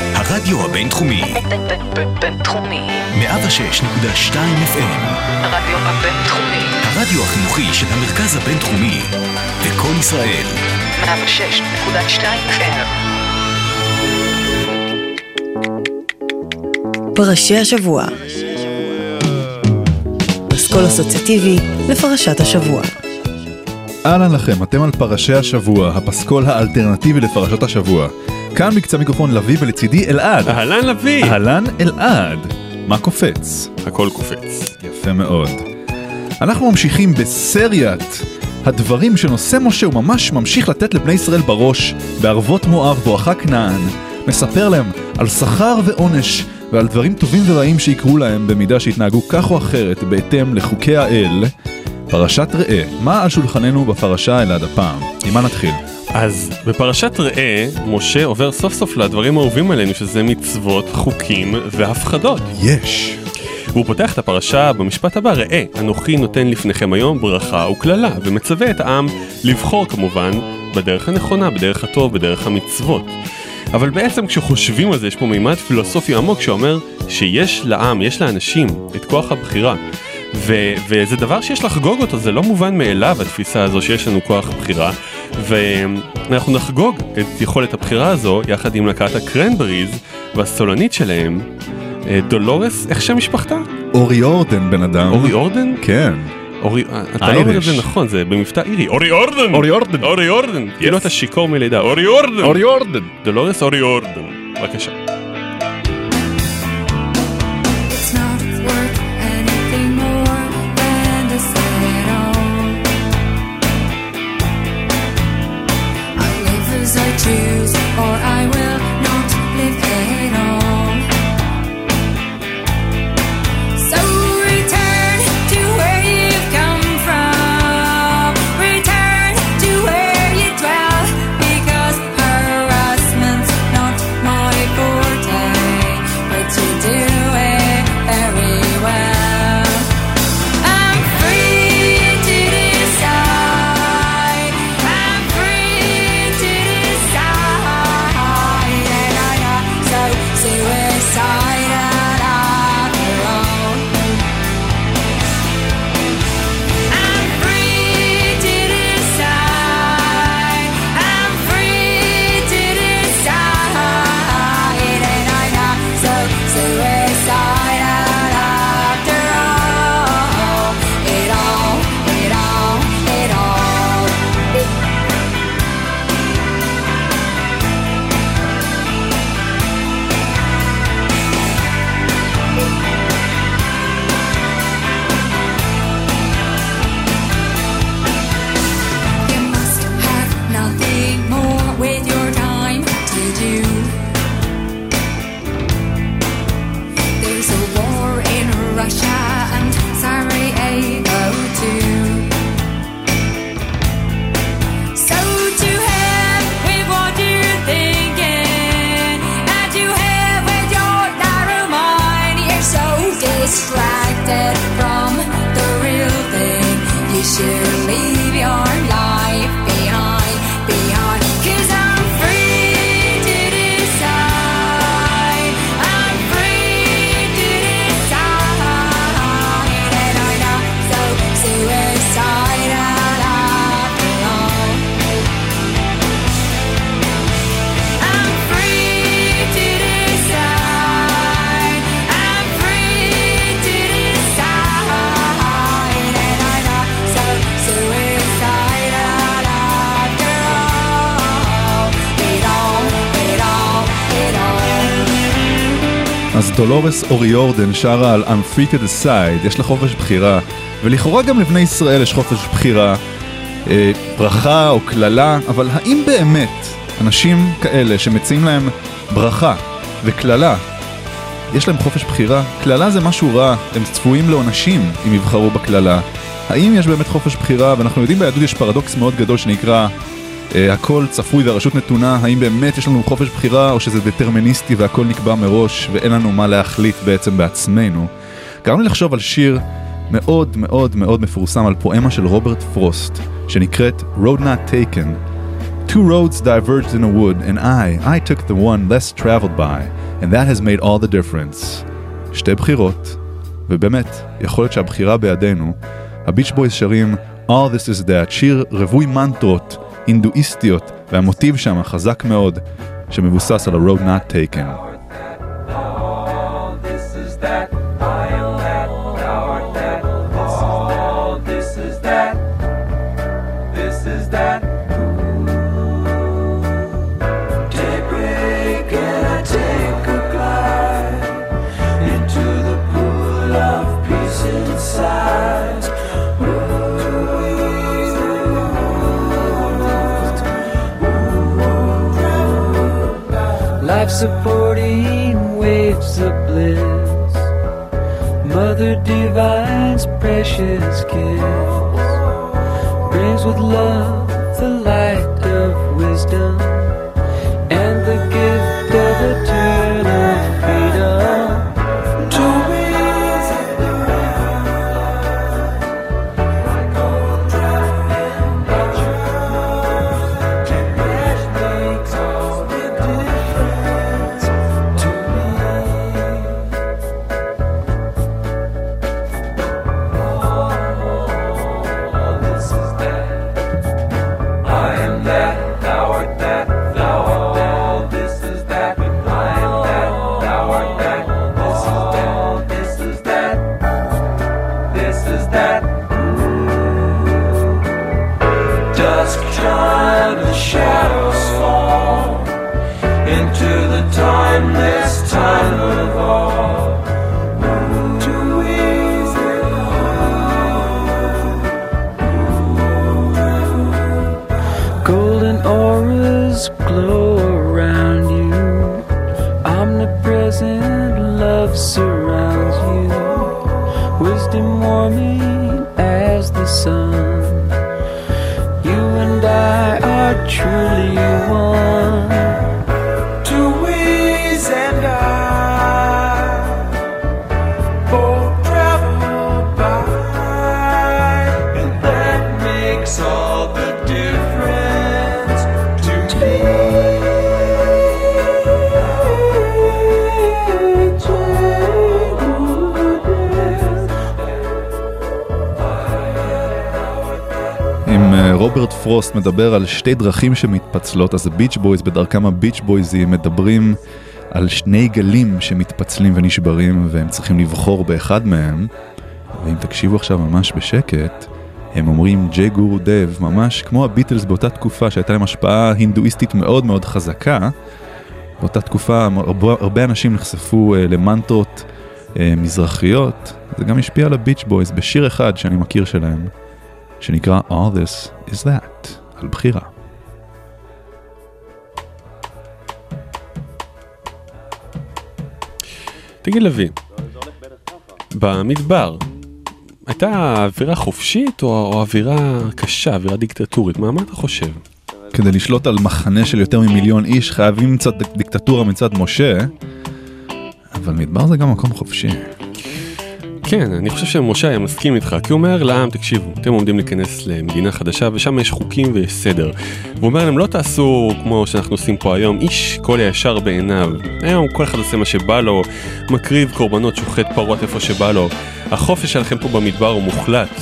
הרדיו הבינתחומי. בינתחומי. 106.2 FM. הרדיו הבינתחומי. הרדיו החינוכי של המרכז הבינתחומי. לקום ישראל. 106.2 FM. פרשי השבוע. פסקול אסוציאטיבי לפרשת השבוע. אהלן לכם, אתם על פרשי השבוע, הפסקול האלטרנטיבי לפרשות השבוע. כאן מקצה מיקרופון לביא ולצידי אלעד. אהלן לביא! אהלן אלעד. מה קופץ? הכל קופץ. יפה מאוד. אנחנו ממשיכים בסריית הדברים שנושא משה הוא ממש ממשיך לתת לבני ישראל בראש בערבות מואב בואכה כנען. מספר להם על שכר ועונש ועל דברים טובים ורעים שיקרו להם במידה שיתנהגו כך או אחרת בהתאם לחוקי האל. פרשת ראה, מה על שולחננו בפרשה אלעד הפעם? עם מה נתחיל? אז בפרשת ראה, משה עובר סוף סוף לדברים האהובים עלינו, שזה מצוות, חוקים והפחדות. יש. והוא פותח את הפרשה במשפט הבא, ראה, אנוכי נותן לפניכם היום ברכה וקללה, ומצווה את העם לבחור כמובן בדרך הנכונה, בדרך הטוב, בדרך המצוות. אבל בעצם כשחושבים על זה יש פה מימד פילוסופי עמוק שאומר שיש לעם, יש לאנשים את כוח הבחירה. ו- וזה דבר שיש לחגוג אותו, זה לא מובן מאליו התפיסה הזו שיש לנו כוח בחירה. ואנחנו נחגוג את יכולת הבחירה הזו יחד עם להקת הקרנבריז והסולנית שלהם, אה, דולורס, איך שם משפחתה? אורי אורדן בן אדם. אורי אורדן? כן. אורי, אה, אתה לא אומר את זה. נכון, זה במבטא אירי. אורי אורדן! אורי אורדן. אורי אורדן! כאילו אתה שיכור מלידה. אורי אורדן! אורי אורדן. דולורס אורי אורדן. בבקשה. דולורס אורי אורדן שרה על to decide, יש לה חופש בחירה, ולכאורה גם לבני ישראל יש חופש בחירה, אה, ברכה או קללה, אבל האם באמת אנשים כאלה שמציעים להם ברכה וקללה, יש להם חופש בחירה? קללה זה משהו רע, הם צפויים לעונשים אם יבחרו בקללה. האם יש באמת חופש בחירה? ואנחנו יודעים ביהדות יש פרדוקס מאוד גדול שנקרא הכל צפוי והרשות נתונה, האם באמת יש לנו חופש בחירה או שזה דטרמיניסטי והכל נקבע מראש ואין לנו מה להחליט בעצם בעצמנו. גרם לי לחשוב על שיר מאוד מאוד מאוד מפורסם על פואמה של רוברט פרוסט שנקראת Road Not Taken. Two roads diverged in a wood, and I, I took the one less traveled by, and that has made all the difference. שתי בחירות, ובאמת, יכול להיות שהבחירה בידינו. הביץ' בויז שרים All This Is That, שיר רווי מנטרות הינדואיסטיות, והמוטיב שם חזק מאוד, שמבוסס על ה-Road Not Taken. Supporting waves of bliss. Mother Divine's precious kiss brings with love the light of wisdom and the gift of eternal רוברט פרוסט מדבר על שתי דרכים שמתפצלות, אז הביץ' בויז בדרכם הביץ' בויזים מדברים על שני גלים שמתפצלים ונשברים והם צריכים לבחור באחד מהם. ואם תקשיבו עכשיו ממש בשקט, הם אומרים ג'יי גורו דב, ממש כמו הביטלס באותה תקופה שהייתה להם השפעה הינדואיסטית מאוד מאוד חזקה. באותה תקופה הרבה, הרבה אנשים נחשפו אה, למנטרות אה, מזרחיות, זה גם השפיע על הביץ' בויז בשיר אחד שאני מכיר שלהם. שנקרא All This Is That, על בחירה. תגיד לוי, במדבר, הייתה אווירה חופשית או, או אווירה קשה, אווירה דיקטטורית? מה, מה אתה חושב? כדי לשלוט על מחנה של יותר ממיליון איש חייבים קצת דיק- דיקטטורה מצד משה, אבל מדבר זה גם מקום חופשי. כן, אני חושב שמשה היה מסכים איתך, כי הוא אומר לעם, תקשיבו, אתם עומדים להיכנס למדינה חדשה ושם יש חוקים ויש סדר. והוא אומר להם, לא תעשו כמו שאנחנו עושים פה היום, איש כל הישר בעיניו. היום כל אחד עושה מה שבא לו, מקריב קורבנות, שוחט פרות איפה שבא לו. החופש שלכם פה במדבר הוא מוחלט.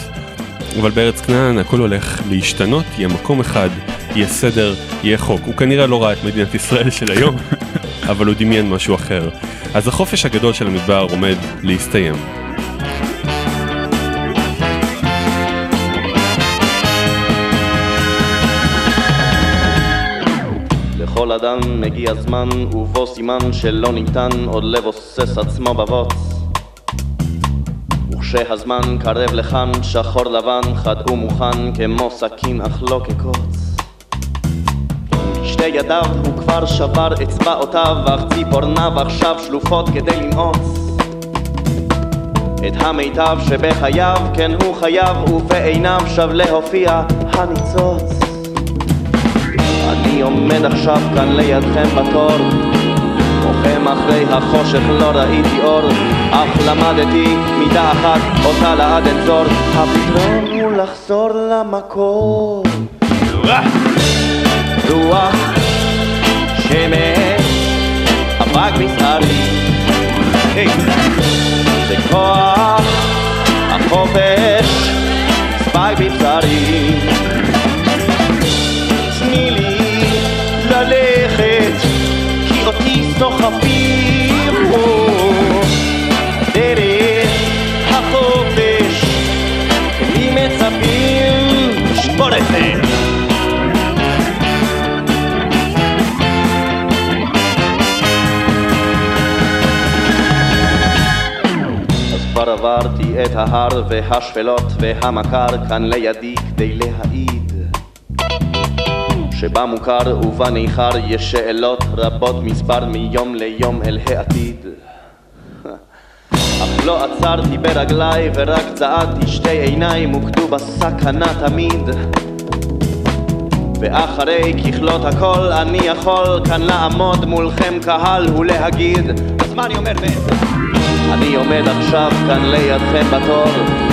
אבל בארץ כנען הכל הולך להשתנות, יהיה מקום אחד, יהיה סדר, יהיה חוק. הוא כנראה לא ראה את מדינת ישראל של היום, אבל הוא דמיין משהו אחר. אז החופש הגדול של המדבר עומד להסתיים. לכל אדם מגיע זמן ובו סימן שלא ניתן עוד לבוסס עצמו בבוץ. וכשהזמן קרב לכאן שחור לבן חד ומוכן כמו סכין אך לא כקוץ. שתי ידיו הוא כבר שבר אצבעותיו אך ציפורניו עכשיו שלופות כדי לנעוץ. את המיטב שבחייו כן הוא חייב ובעיניו שב להופיע הניצוץ עומד עכשיו כאן לידכם בתור. מוחם אחרי החושך לא ראיתי אור. אך למדתי מידה אחת אותה לעד אנצור הפתרון הוא לחזור למקור. רוח, שמש, אבק. היי. זה כוח, החופש, ספייק בבשרי. סוחפים. דרך החופש, לי מצפים, שבור את זה. כבר עברתי את ההר והשפלות והמכר כאן לידי כדי להעיד שבה מוכר ובה ניכר יש שאלות רבות מספר מיום ליום אל העתיד. אך לא עצרתי ברגליי ורק צעדתי שתי עיניים הוקדו בסכנה תמיד. ואחרי ככלות הכל אני יכול כאן לעמוד מולכם קהל ולהגיד אז מה אני אומר בעצם? אני עומד עכשיו כאן לידכם בתור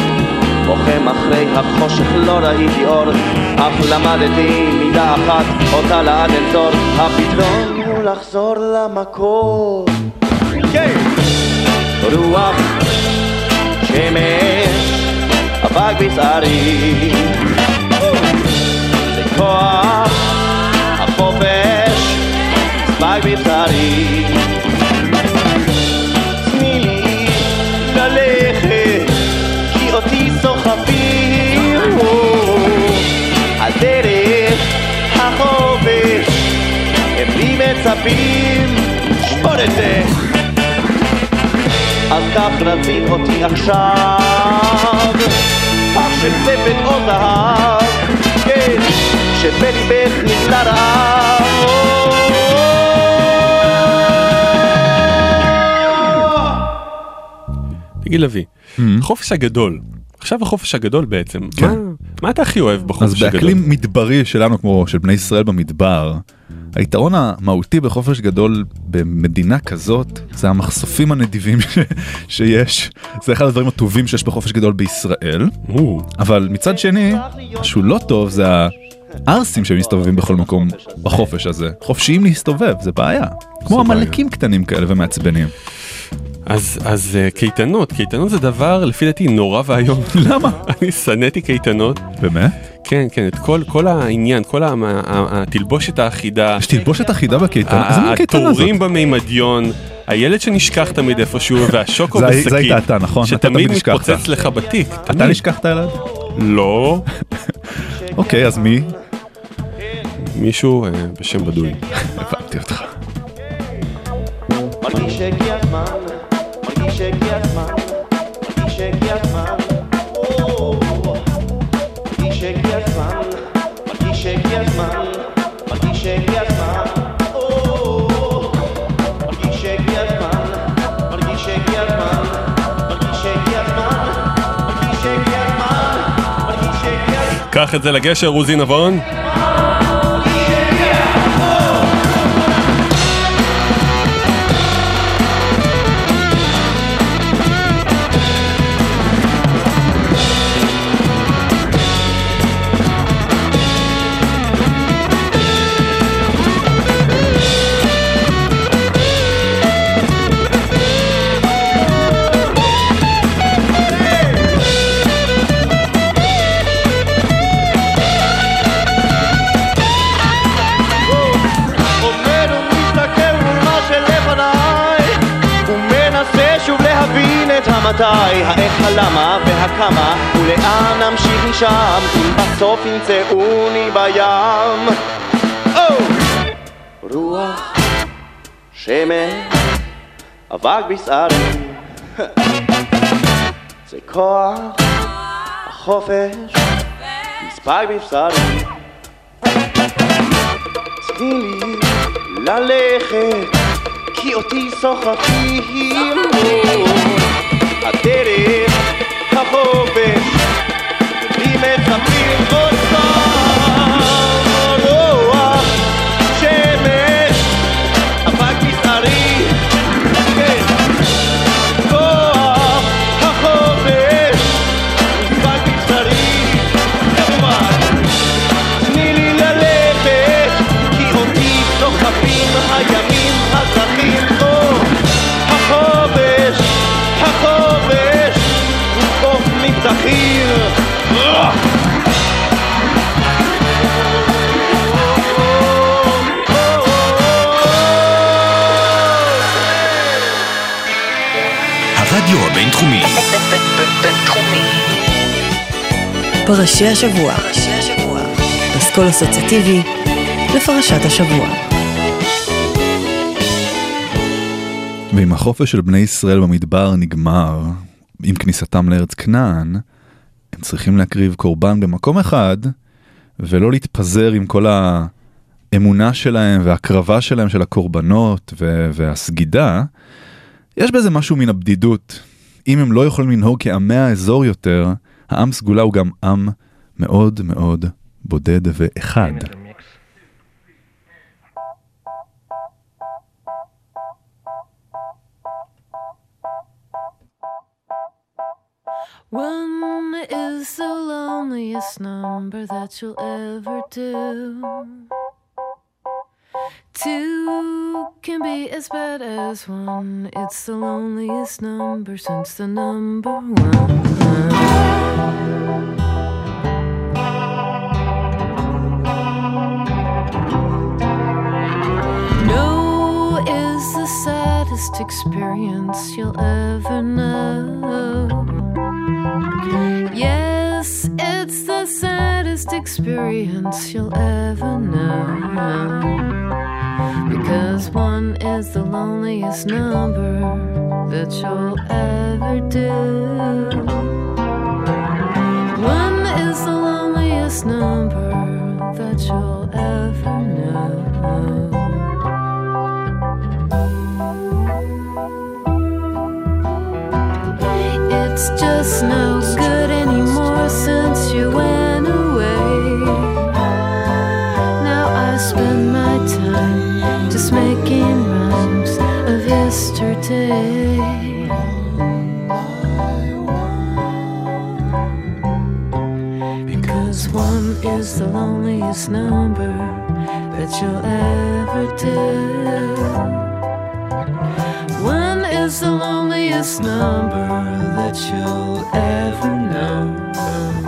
בוחם אחרי החושך לא ראיתי אור. אך למדתי מידה אחת אותה לעד אין צור הפתרון הוא לחזור למקור. כן. רוח שמש אבק בשערי זה כוח החופש ספק בשערי מצפים שמור את זה אז כך רצית אותי עכשיו אך של צפת או זהב כן, שבליבך נגלה רעב תגיד לוי, החופש הגדול, עכשיו החופש הגדול בעצם, כן. מה- מה אתה הכי אוהב אז בחופש הגדול? באקלים מדברי שלנו כמו של בני ישראל במדבר, היתרון המהותי בחופש גדול במדינה כזאת זה המחשופים הנדיבים ש- שיש, זה אחד הדברים הטובים שיש בחופש גדול בישראל, או, אבל מצד שני, משהו לא טוב זה הערסים שמסתובבים בכל מקום בחופש הזה, חופשיים להסתובב, זה בעיה, כמו. עמלקים קטנים כאלה ומעצבנים. אז אז אה, קייטנות, קייטנות זה דבר לפי דעתי נורא ואיום. למה? אני שנאתי קייטנות, באמת? כן כן, את כל כל העניין, כל התלבושת האחידה, יש תלבושת אחידה בקייטנה, איזה מין קייטנה זאת? התורים במימדיון, הילד שנשכח תמיד איפשהו, והשוקו בשקית, זה היית אתה, נכון? אתה שתמיד תמיד נשכחת. מתפוצץ לך בתיק, אתה. נשכחת ילד? לא, אוקיי, אז מי? מישהו אה, בשם בדוי. הבנתי אותך. מרגיש שהגיע הזמן, שהגיע הזמן, מרגיש שהגיע הזמן, מרגיש שהגיע הזמן, מרגיש שהגיע הזמן, מרגיש שהגיע הזמן. קח את זה לגשר עוזי נבון. המתי, האיך, הלמה והכמה ולאן נמשיך משם? אם בסוף ימצאוני בים! רוח, שמש, אבק בשערי זה כוח, החופש, מספק בבשרי. תני לי ללכת, כי אותי סוחפים. הדרך, החופש, לי מצפים עוד פעם. פרשי השבוע. פסקול אסוציאטיבי לפרשת השבוע. ואם החופש של בני ישראל במדבר נגמר עם כניסתם לארץ כנען, הם צריכים להקריב קורבן במקום אחד, ולא להתפזר עם כל האמונה שלהם וההקרבה שלהם של הקורבנות ו- והסגידה. יש בזה משהו מן הבדידות. אם הם לא יכולים לנהוג כעמי האזור יותר, העם סגולה הוא גם עם מאוד מאוד בודד ואחד. One is the loneliest number that you'll ever do. Two can be as bad as one. It's the loneliest number since the number one. Saddest experience you'll ever know. Yes, it's the saddest experience you'll ever know. Because one is the loneliest number that you'll ever do. One is the loneliest number that you'll ever know. It's no good anymore since you went away. Now I spend my time just making rhymes of yesterday. Because one is the loneliest number that you'll ever do. Is the loneliest number that you'll ever know.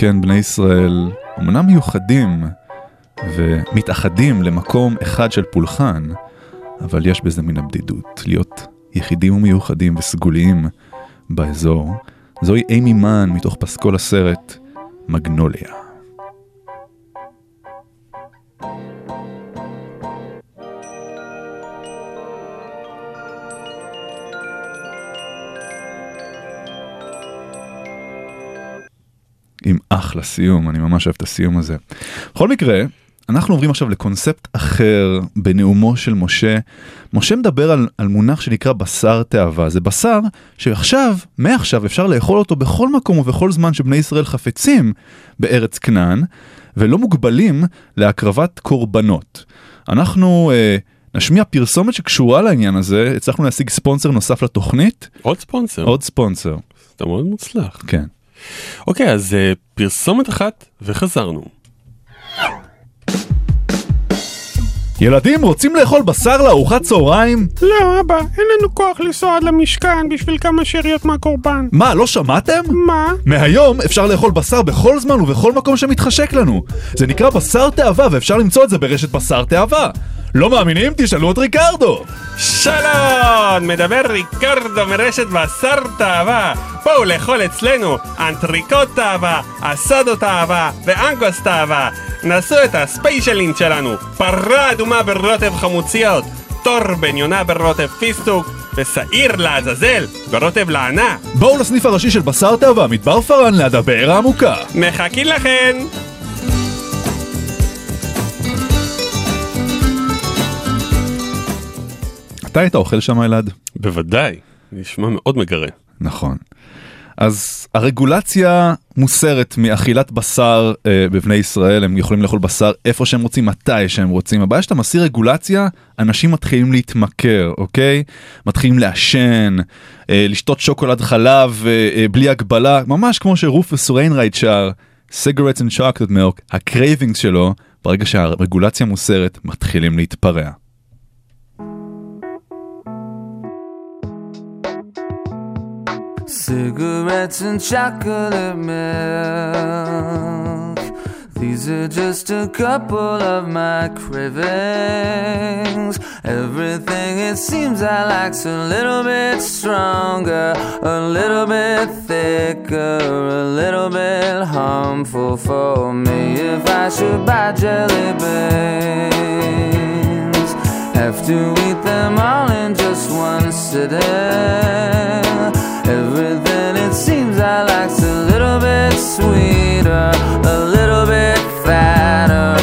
כן, בני ישראל אמנם מיוחדים ומתאחדים למקום אחד של פולחן, אבל יש בזה מן הבדידות, להיות יחידים ומיוחדים וסגוליים באזור. זוהי אימי מן מתוך פסקול הסרט מגנוליה. עם אחלה סיום, אני ממש אוהב את הסיום הזה. בכל מקרה, אנחנו עוברים עכשיו לקונספט אחר בנאומו של משה. משה מדבר על, על מונח שנקרא בשר תאווה. זה בשר שעכשיו, מעכשיו, אפשר לאכול אותו בכל מקום ובכל זמן שבני ישראל חפצים בארץ כנען, ולא מוגבלים להקרבת קורבנות. אנחנו אה, נשמיע פרסומת שקשורה לעניין הזה, הצלחנו להשיג ספונסר נוסף לתוכנית. עוד ספונסר. עוד ספונסר, אתה מאוד מוצלח. כן. אוקיי, אז אה, פרסומת אחת וחזרנו. ילדים רוצים לאכול בשר לארוחת צהריים? לא, אבא, אין לנו כוח לנסוע עד למשכן בשביל כמה שאריות מהקורבן. מה, לא שמעתם? מה? מהיום אפשר לאכול בשר בכל זמן ובכל מקום שמתחשק לנו. זה נקרא בשר תאווה ואפשר למצוא את זה ברשת בשר תאווה. לא מאמינים? תשאלו את ריקרדו. שלום! מדבר ריקרדו מרשת בשר תאווה. בואו לאכול אצלנו אנטריקוט תאווה, אסדו תאווה ואנגוס תאווה. נסו את הספיישלים שלנו, פרה אדומה ברוטב חמוציות, תור בן יונה ברוטב פיסטוק, ושעיר לעזאזל ברוטב לענה. בואו לסניף הראשי של בשר תאווה, מדבר פארן ליד הבאר העמוקה. מחכים לכן! אתה היית אוכל שם אלעד? בוודאי. נשמע מאוד מגרה. נכון. אז הרגולציה מוסרת מאכילת בשר אה, בבני ישראל, הם יכולים לאכול בשר איפה שהם רוצים, מתי שהם רוצים. הבעיה שאתה מסיר רגולציה, אנשים מתחילים להתמכר, אוקיי? מתחילים לעשן, אה, לשתות שוקולד חלב אה, אה, בלי הגבלה, ממש כמו שרופוס ויינרייט שר, cigarettes and chocolate milk, ה cravings שלו, ברגע שהרגולציה מוסרת, מתחילים להתפרע. Cigarettes and chocolate milk. These are just a couple of my cravings. Everything it seems I like's a little bit stronger, a little bit thicker, a little bit harmful for me. If I should buy jelly beans, have to eat them all in just one sitting. Everything it seems I like's a little bit sweeter, a little bit fatter,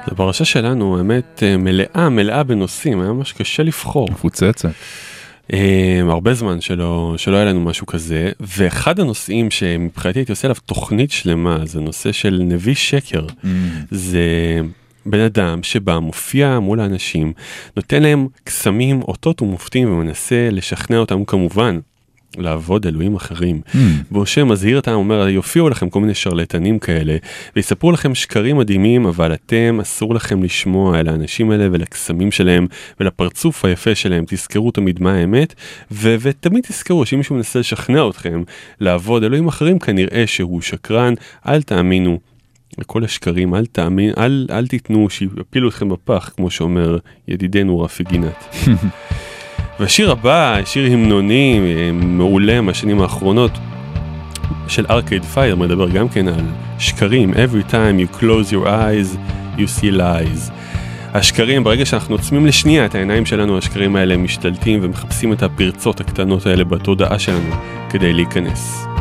הפרשה שלנו האמת אה, מלאה מלאה בנושאים, היה ממש קשה לבחור. מפוצצת. אה, הרבה זמן שלא, שלא היה לנו משהו כזה, ואחד הנושאים שמבחינתי הייתי עושה עליו תוכנית שלמה, זה נושא של נביא שקר. זה בן אדם שבא, מופיע מול האנשים, נותן להם קסמים, אותות ומופתים ומנסה לשכנע אותם כמובן. לעבוד אלוהים אחרים. והושע מזהיר אותם, אומר, יופיעו לכם כל מיני שרלטנים כאלה, ויספרו לכם שקרים מדהימים, אבל אתם, אסור לכם לשמוע אל האנשים האלה ולקסמים שלהם, ולפרצוף היפה שלהם, תזכרו תמיד מה האמת, ו- ותמיד תזכרו שאם מישהו מנסה לשכנע אתכם לעבוד אלוהים אחרים, כנראה שהוא שקרן, אל תאמינו. לכל השקרים, אל תאמין, אל, אל תיתנו שיפילו אתכם בפח, כמו שאומר ידידנו רפי גינת. והשיר הבא, שיר המנוני אה, מעולה מהשנים האחרונות, של ארקייד פייר, מדבר גם כן על שקרים, every time you close your eyes, you see lies. השקרים, ברגע שאנחנו עוצמים לשנייה את העיניים שלנו, השקרים האלה משתלטים ומחפשים את הפרצות הקטנות האלה בתודעה שלנו כדי להיכנס.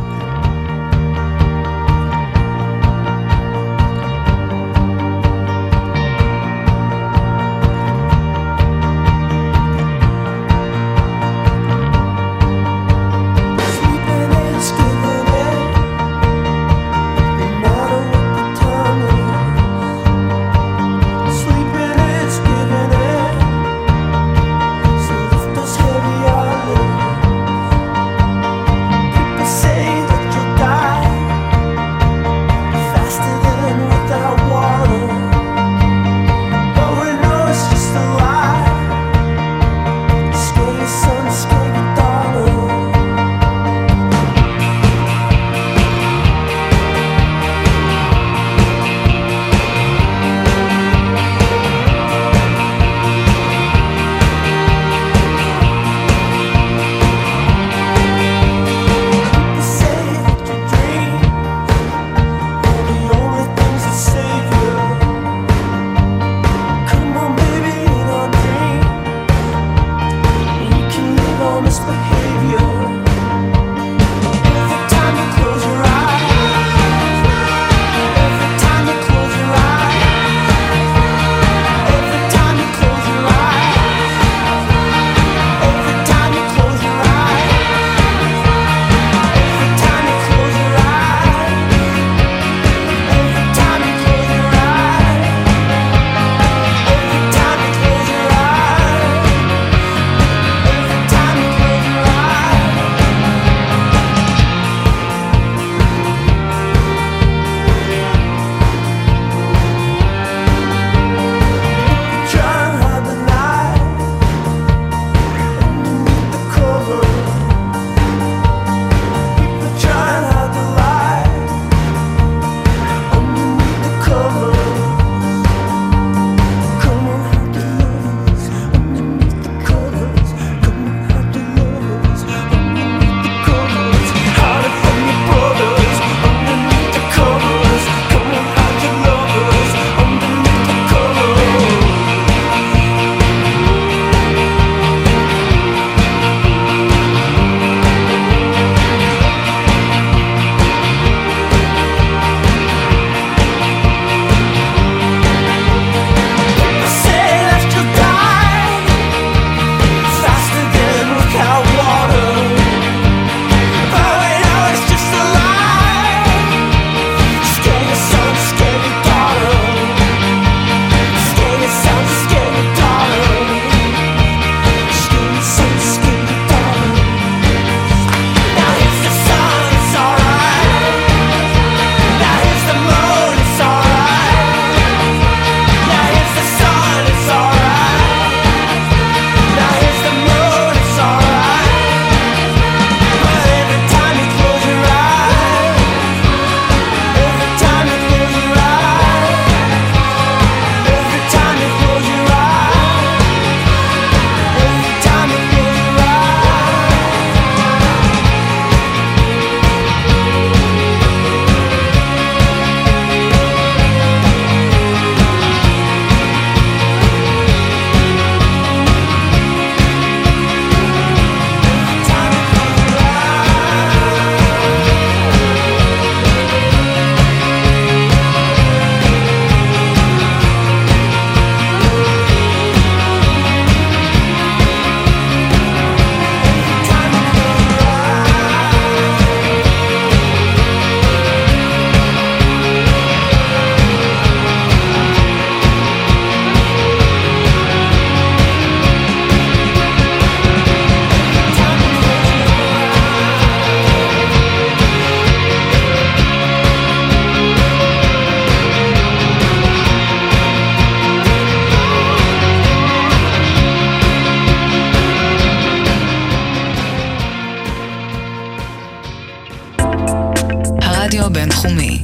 הרדיו הבינתחומי.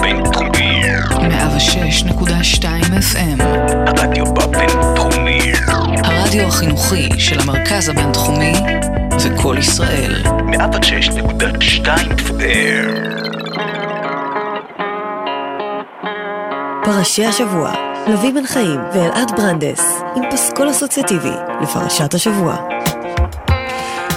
בינתחומי. FM הרדיו הבינתחומי. הרדיו החינוכי של המרכז הבינתחומי זה קול ישראל 106.2 FM. פרשי השבוע, לביא בן חיים ואלעד ברנדס, עם פסקול אסוציאטיבי לפרשת השבוע.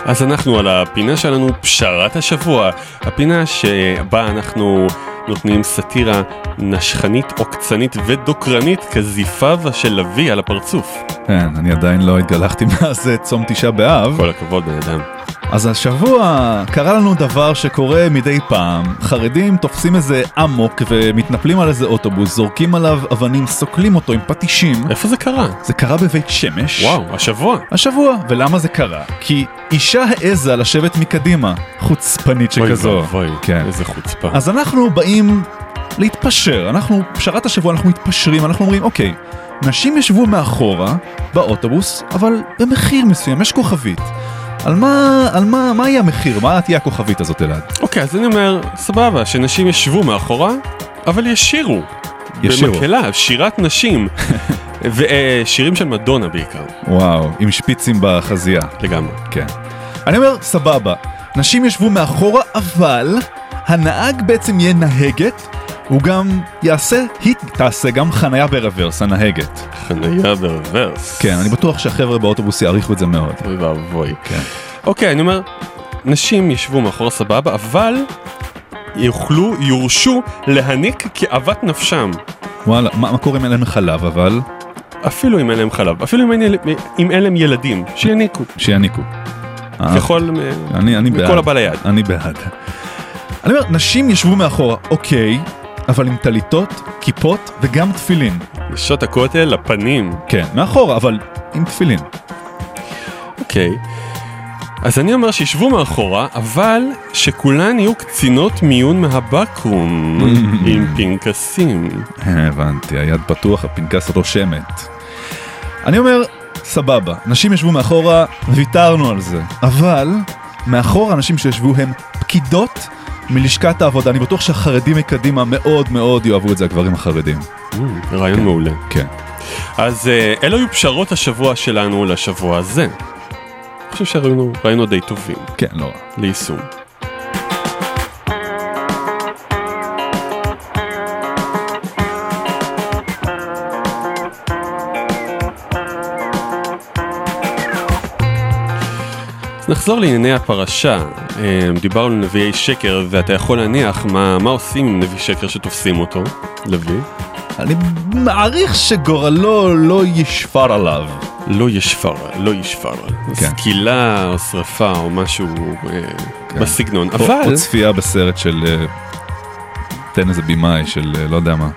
אז אנחנו על הפינה שלנו, פשרת השבוע. הפינה שבה אנחנו נותנים סאטירה נשכנית, עוקצנית ודוקרנית כזיפיו של לביא על הפרצוף. כן, אני עדיין לא התגלחתי מאז אה, צום תשעה באב. כל הכבוד בן אדם. אז השבוע קרה לנו דבר שקורה מדי פעם. חרדים תופסים איזה אמוק ומתנפלים על איזה אוטובוס, זורקים עליו אבנים, סוקלים אותו עם פטישים. איפה זה קרה? זה קרה בבית שמש. וואו, השבוע. השבוע. ולמה זה קרה? כי אישה העזה לשבת מקדימה, חוצפנית אוי שכזו. ואבוי, כן. איזה חוצפה. אז אנחנו באים להתפשר, אנחנו, פשרת השבוע אנחנו מתפשרים, אנחנו אומרים, אוקיי, נשים ישבו מאחורה באוטובוס, אבל במחיר מסוים, יש כוכבית. על מה, על מה, מה יהיה המחיר? מה תהיה הכוכבית הזאת, אלעד? אוקיי, אז אני אומר, סבבה, שנשים ישבו מאחורה, אבל ישירו. ישירו. במקהלה, שירת נשים. ושירים של מדונה בעיקר, וואו, עם שפיצים בחזייה. לגמרי. כן. אני אומר, סבבה, נשים ישבו מאחורה, אבל הנהג בעצם יהיה נהגת, הוא גם יעשה, היא תעשה גם חנייה ברוורס, הנהגת. חניה ברוורס. כן, אני בטוח שהחבר'ה באוטובוס יעריכו את זה מאוד. אוי ואבוי. כן. אוקיי, אני אומר, נשים ישבו מאחורה סבבה, אבל יוכלו, יורשו להניק כאוות נפשם. וואלה, מה, מה קורה אם אין להם חלב, אבל? אפילו אם אין להם חלב, אפילו אם אין, אם אין להם ילדים, שיניקו. שיניקו. אה, ככל, אני, אני מכל בעד. הבא ליד. אני בעד. אני אומר, נשים ישבו מאחורה, אוקיי, אבל עם טליתות, כיפות וגם תפילין. נשות הכותל לפנים. כן, מאחורה, אבל עם תפילין. אוקיי. אז אני אומר שישבו מאחורה, אבל שכולן יהיו קצינות מיון מהבקו"ם, עם פנקסים. הבנתי, היד פתוח, הפנקס רושמת. אני אומר, סבבה, נשים ישבו מאחורה, ויתרנו על זה. אבל, מאחורה אנשים שישבו הם פקידות מלשכת העבודה. אני בטוח שהחרדים מקדימה מאוד מאוד יאהבו את זה, הגברים החרדים. רעיון מעולה. כן. אז אה, אלו היו פשרות השבוע שלנו לשבוע הזה. אני חושב שראינו ראינו די טובים כן, לא רע. ליישום. נחזור לענייני הפרשה. אה, דיברנו על נביאי שקר, ואתה יכול להניח מה, מה עושים עם נביא שקר שתופסים אותו, לביא. אני מעריך שגורלו לא ישפר עליו. לא ישפר, לא ישפר. כן. סקילה או שרפה או משהו אה, בסגנון. או- אבל... או צפייה בסרט של... אה, תן איזה במאי של לא יודע מה.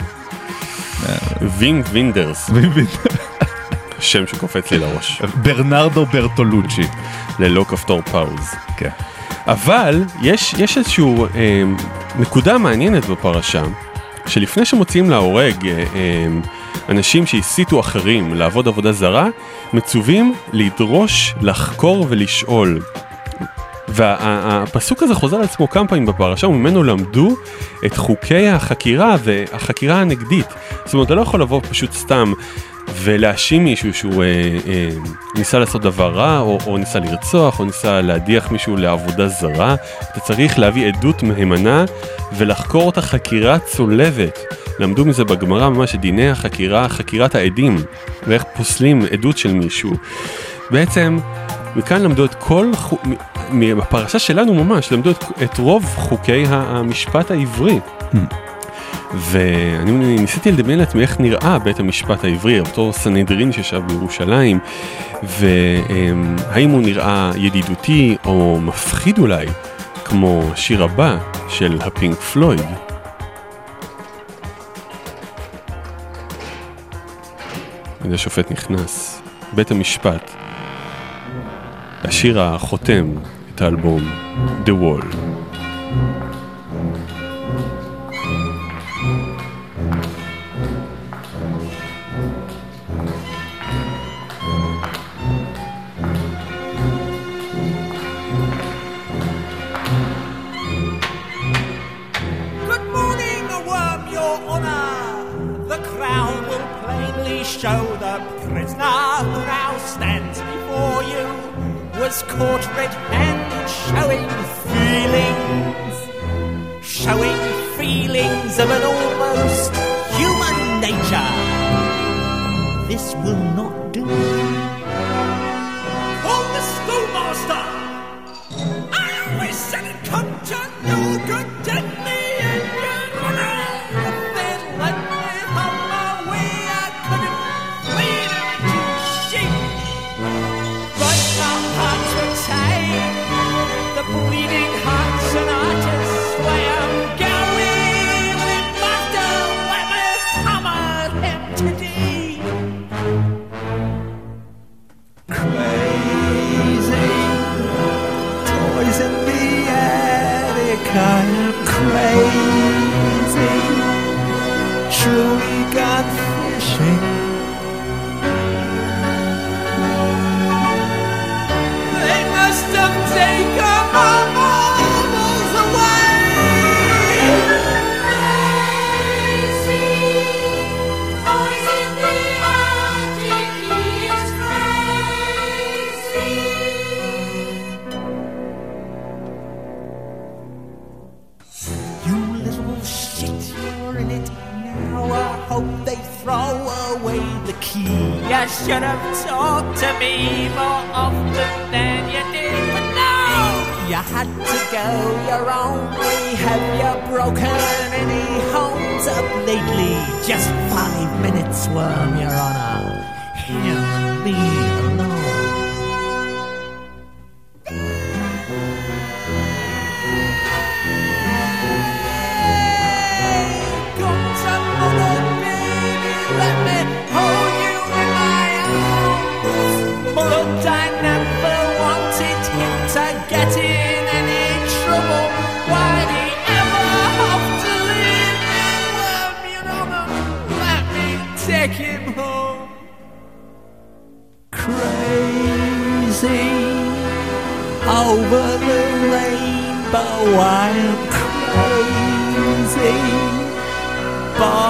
וין וינדרס, וין וין. שם שקופץ לי לראש, ברנרדו ברטולוצ'י. ללא כפתור פאוז. כן. אבל יש, יש איזשהו אה, נקודה מעניינת בפרשה, שלפני שמוציאים להורג אה, אה, אנשים שהסיתו אחרים לעבוד עבודה זרה, מצווים לדרוש, לחקור ולשאול. והפסוק הזה חוזר על עצמו כמה פעמים בפרשה, וממנו למדו את חוקי החקירה והחקירה הנגדית. זאת אומרת, אתה לא יכול לבוא פשוט סתם ולהאשים מישהו שהוא אה, אה, ניסה לעשות דבר רע, או, או ניסה לרצוח, או ניסה להדיח מישהו לעבודה זרה. אתה צריך להביא עדות מהימנה ולחקור אותה חקירה צולבת. למדו מזה בגמרא ממש את דיני החקירה, חקירת העדים, ואיך פוסלים עדות של מישהו. בעצם, מכאן למדו את כל, בפרשה שלנו ממש, למדו את, את רוב חוקי המשפט העברי. ואני ניסיתי לדמיין לעצמי איך נראה בית המשפט העברי, אותו סנהדרין שישב בירושלים, והאם הוא נראה ידידותי או מפחיד אולי, כמו השיר הבא של הפינק פלויד. הנה השופט נכנס, בית המשפט, השיר החותם את האלבום The Wall. Stands before you was caught red-handed showing feelings, showing feelings of an almost human nature. This will not do. Call the schoolmaster! I always said it come to no good,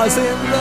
was in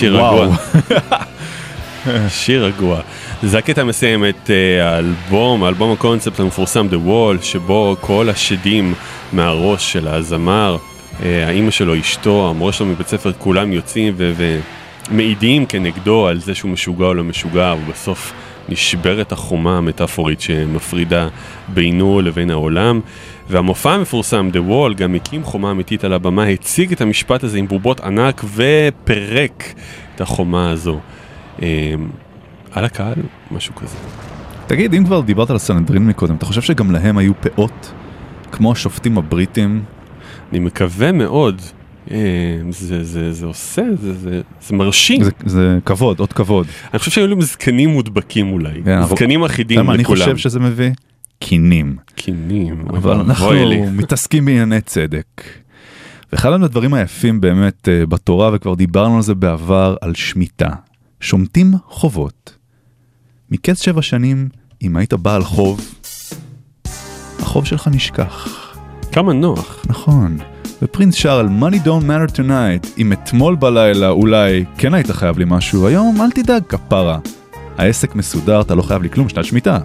שיר. רגוע. שיר רגוע. זה הקטע מסיים את אה, האלבום, האלבום הקונספט המפורסם The Wall, שבו כל השדים מהראש של הזמר, אה, האימא שלו, אשתו, המורה שלו מבית ספר, כולם יוצאים ומעידים כנגדו על זה שהוא משוגע או לא משוגע, ובסוף נשברת החומה המטאפורית שמפרידה בינו לבין העולם. והמופע המפורסם, The Wall, גם הקים חומה אמיתית על הבמה, הציג את המשפט הזה עם בובות ענק ופירק את החומה הזו. אה, על הקהל, משהו כזה. תגיד, אם כבר דיברת על הסנהדרין מקודם, אתה חושב שגם להם היו פאות? כמו השופטים הבריטים? אני מקווה מאוד. אה, זה, זה, זה עושה, זה, זה, זה מרשים. זה, זה כבוד, עוד כבוד. אני חושב שהיו להם זקנים מודבקים אולי, yeah, זקנים אבל... אחידים לכולם. אני חושב שזה מביא? קינים. קינים. אבל אנחנו מתעסקים בענייני צדק. ואחד הדברים היפים באמת אה, בתורה, וכבר דיברנו על זה בעבר, על שמיטה. שומטים חובות. מקץ שבע שנים, אם היית בעל חוב, החוב שלך נשכח. כמה נוח. נכון. ופרינס שר על Money Don't Matter Tonight, אם אתמול בלילה אולי כן היית חייב לי משהו, היום אל תדאג כפרה. העסק מסודר, אתה לא חייב לי כלום, שנת שמיטה.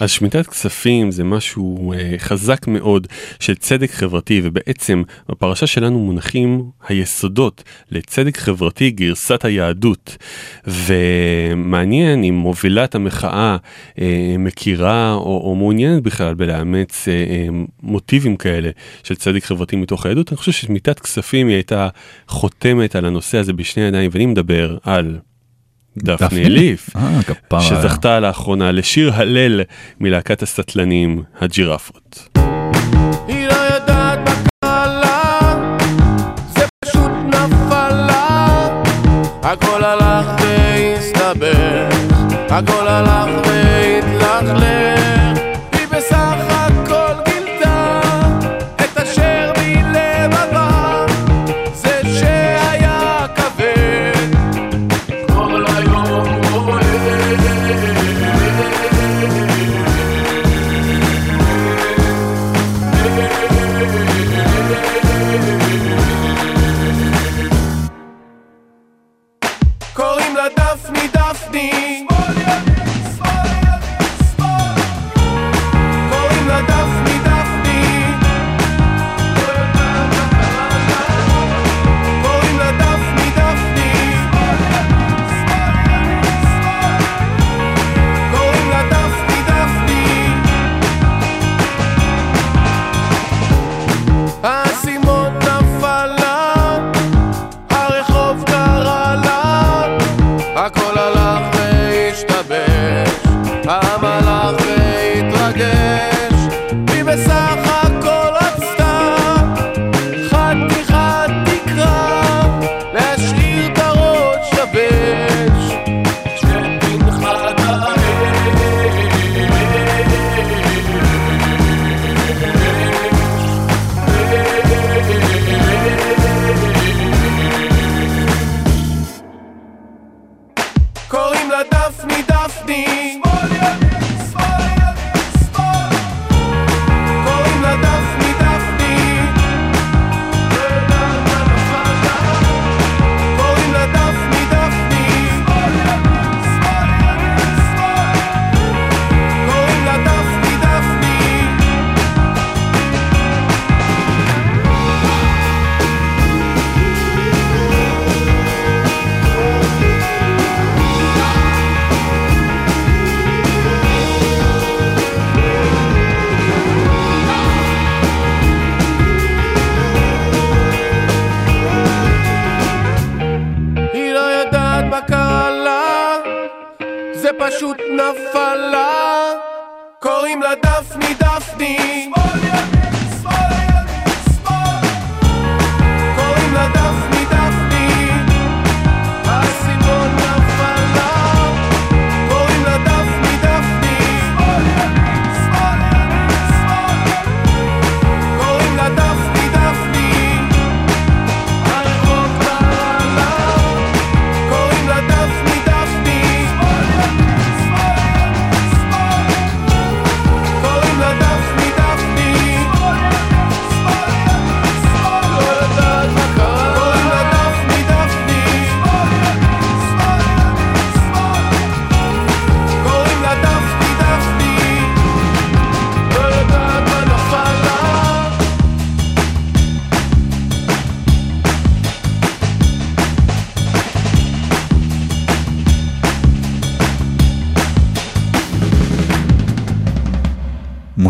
אז שמיטת כספים זה משהו אה, חזק מאוד של צדק חברתי ובעצם בפרשה שלנו מונחים היסודות לצדק חברתי גרסת היהדות. ומעניין אם מובילת המחאה אה, מכירה או, או מעוניינת בכלל בלאמץ אה, אה, מוטיבים כאלה של צדק חברתי מתוך היהדות. אני חושב ששמיטת כספים היא הייתה חותמת על הנושא הזה בשני ידיים ואני מדבר על דפני דפני? ליף, אה. שזכתה לאחרונה לשיר הלל מלהקת הסטלנים הג'ירפות. היא לא יודעת מה קרה לה, זה פשוט נפל לה. הכל הלך והסתבך, הכל הלך והתלכלך.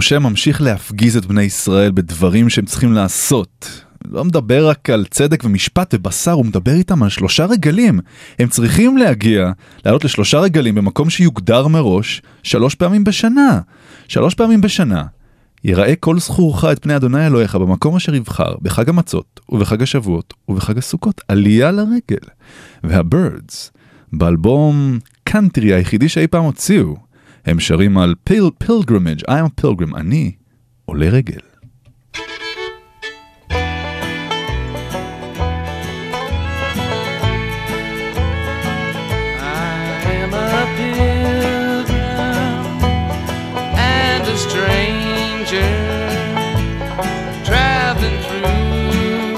משה ממשיך להפגיז את בני ישראל בדברים שהם צריכים לעשות. לא מדבר רק על צדק ומשפט ובשר, הוא מדבר איתם על שלושה רגלים. הם צריכים להגיע, לעלות לשלושה רגלים במקום שיוגדר מראש, שלוש פעמים בשנה. שלוש פעמים בשנה. יראה כל זכורך את פני אדוני אלוהיך במקום אשר יבחר, בחג המצות, ובחג השבועות, ובחג הסוכות, עלייה לרגל. והבירדס, באלבום קאנטרי היחידי שאי פעם הוציאו, הם שרים על פיל, פילגרימג', I am a pilgrim, אני עולה רגל. am a pilgrim and a stranger traveling through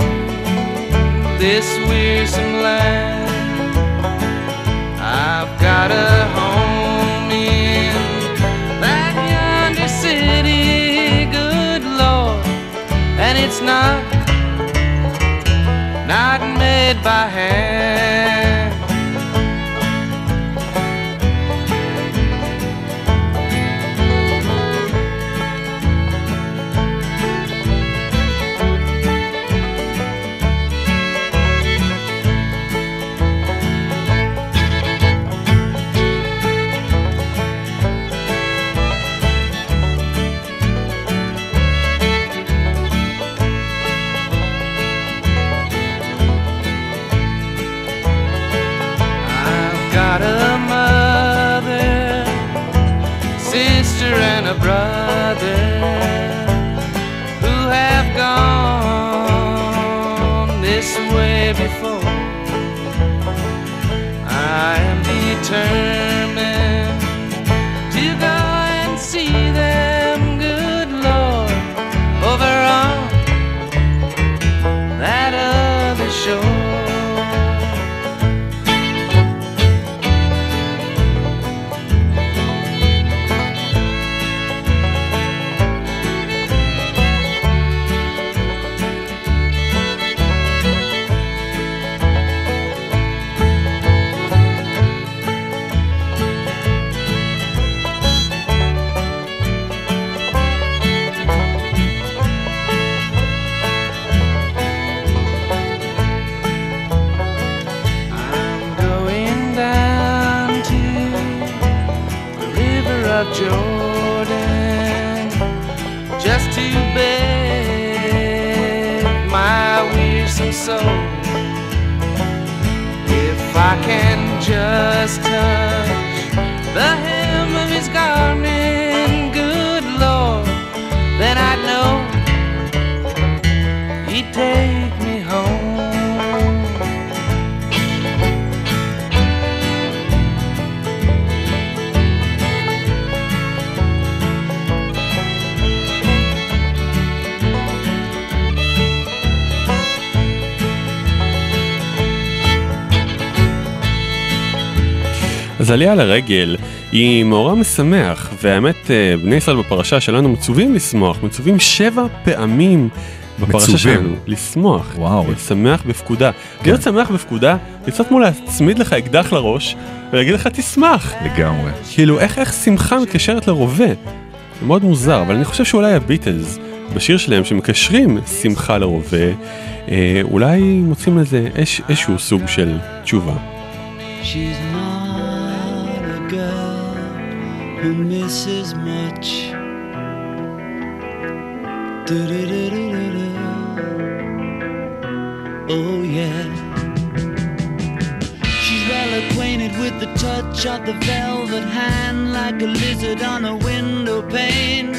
this wearisome land. I've got a not not made by hand. Before. I am determined just touch. The עלייה לרגל היא מאורע משמח, והאמת אה, בני ישראל בפרשה שלנו מצווים לשמוח, מצווים שבע פעמים בפרשה מצווים. שלנו, לשמוח, וואו. לשמח בפקודה. להיות שמח בפקודה, זה קצת כמו להצמיד לך אקדח לראש ולהגיד לך תשמח. לגמרי. כאילו איך איך שמחה מתקשרת לרובה. זה מאוד מוזר, אבל אני חושב שאולי הביטלס, בשיר שלהם שמקשרים שמחה לרובה, אה, אולי מוצאים לזה איש, איזשהו סוג של תשובה. She's who misses much. Oh, yeah. She's well acquainted with the touch of the velvet hand like a lizard on a window pane.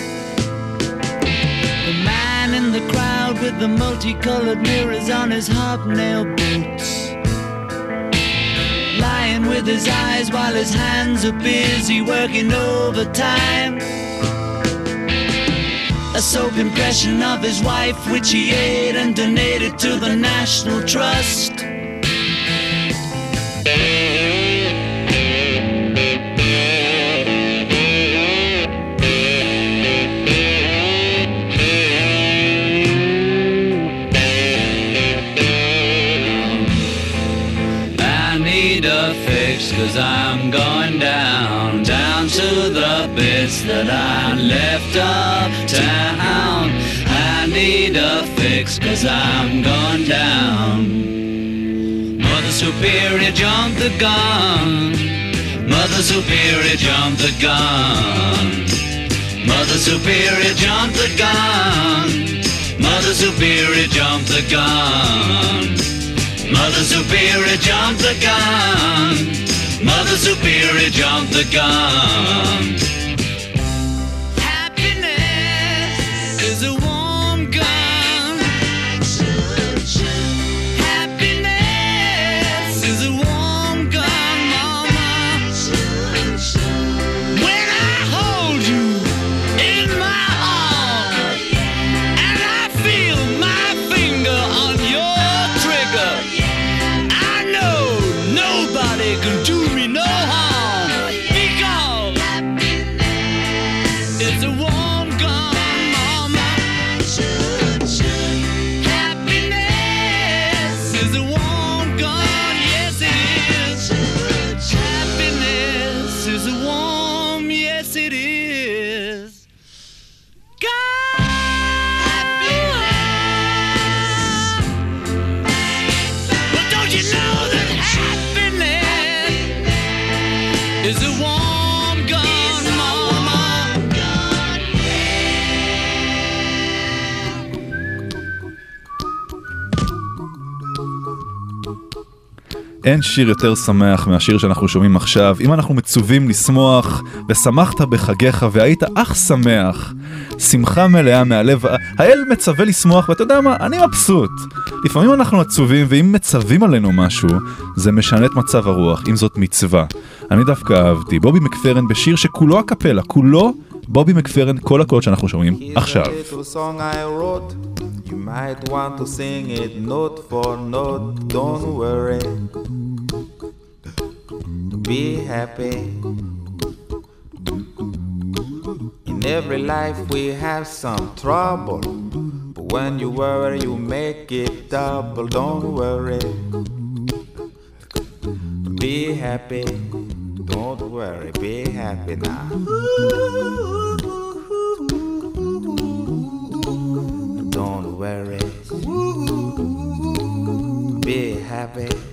The man in the crowd with the multicolored mirrors on his hobnail boots lying with his eyes while his hands are busy working overtime. A soap impression of his wife, which he ate and donated to the National Trust. That I left uptown. I need a fix cause I'm going down. Mother Superior jumped the gun. Mother Superior jumped the gun. Mother Superior jumped the gun. Mother Superior jumped the gun. Mother Superior jumped the gun. Mother Superior jumped the gun. שיר יותר שמח מהשיר שאנחנו שומעים עכשיו. אם אנחנו מצווים לשמוח, ושמחת בחגיך והיית אך שמח, שמחה מלאה מהלב, האל מצווה לשמוח, ואתה יודע מה, אני מבסוט. לפעמים אנחנו עצובים, ואם מצווים עלינו משהו, זה משנה את מצב הרוח, אם זאת מצווה. אני דווקא אהבתי, בובי מקפרן בשיר שכולו הקפלה, כולו בובי מקפרן, כל הקולות שאנחנו שומעים עכשיו. Be happy. In every life we have some trouble. But when you worry, you make it double. Don't worry. Be happy. Don't worry. Be happy now. Don't worry. Be happy.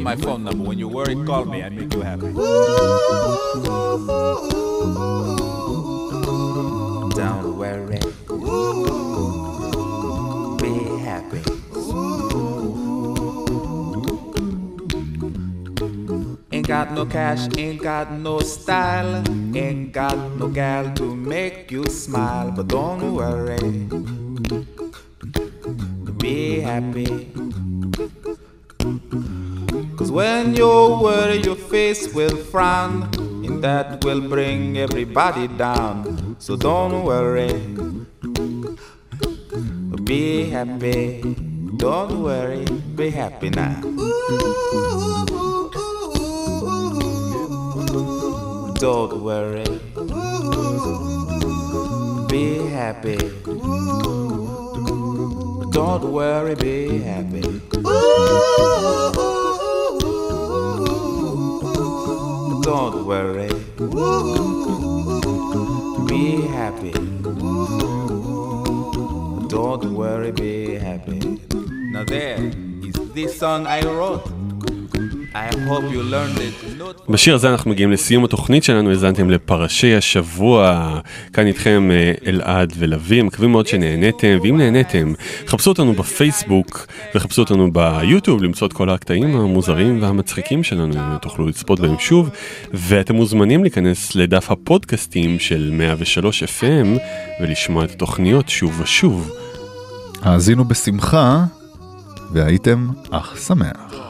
You my phone number. When you worry, call me. I make you happy. Don't worry. Be happy. Ain't got no cash, ain't got no style, will frown, and that will bring everybody down. So don't worry. Be happy. Don't worry. Be happy now. Don't worry. Be happy. Don't worry, be happy. Don't worry. Be happy. Don't worry, be happy. Now there is this song I wrote. I hope you learned it. בשיר הזה אנחנו מגיעים לסיום התוכנית שלנו, האזנתם לפרשי השבוע. כאן איתכם אה, אלעד ולוי, מקווים מאוד שנהניתם, ואם נהניתם, חפשו אותנו בפייסבוק וחפשו אותנו ביוטיוב למצוא את כל הקטעים המוזרים והמצחיקים שלנו, תוכלו לצפות בהם שוב, ואתם מוזמנים להיכנס לדף הפודקאסטים של 103 FM ולשמוע את התוכניות שוב ושוב. האזינו בשמחה, והייתם אך שמח.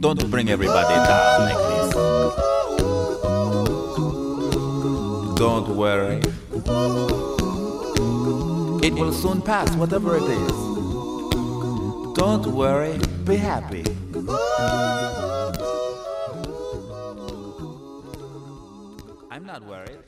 Don't bring everybody down like this. Don't worry. It will soon pass, whatever it is. Don't worry, be happy. I'm not worried.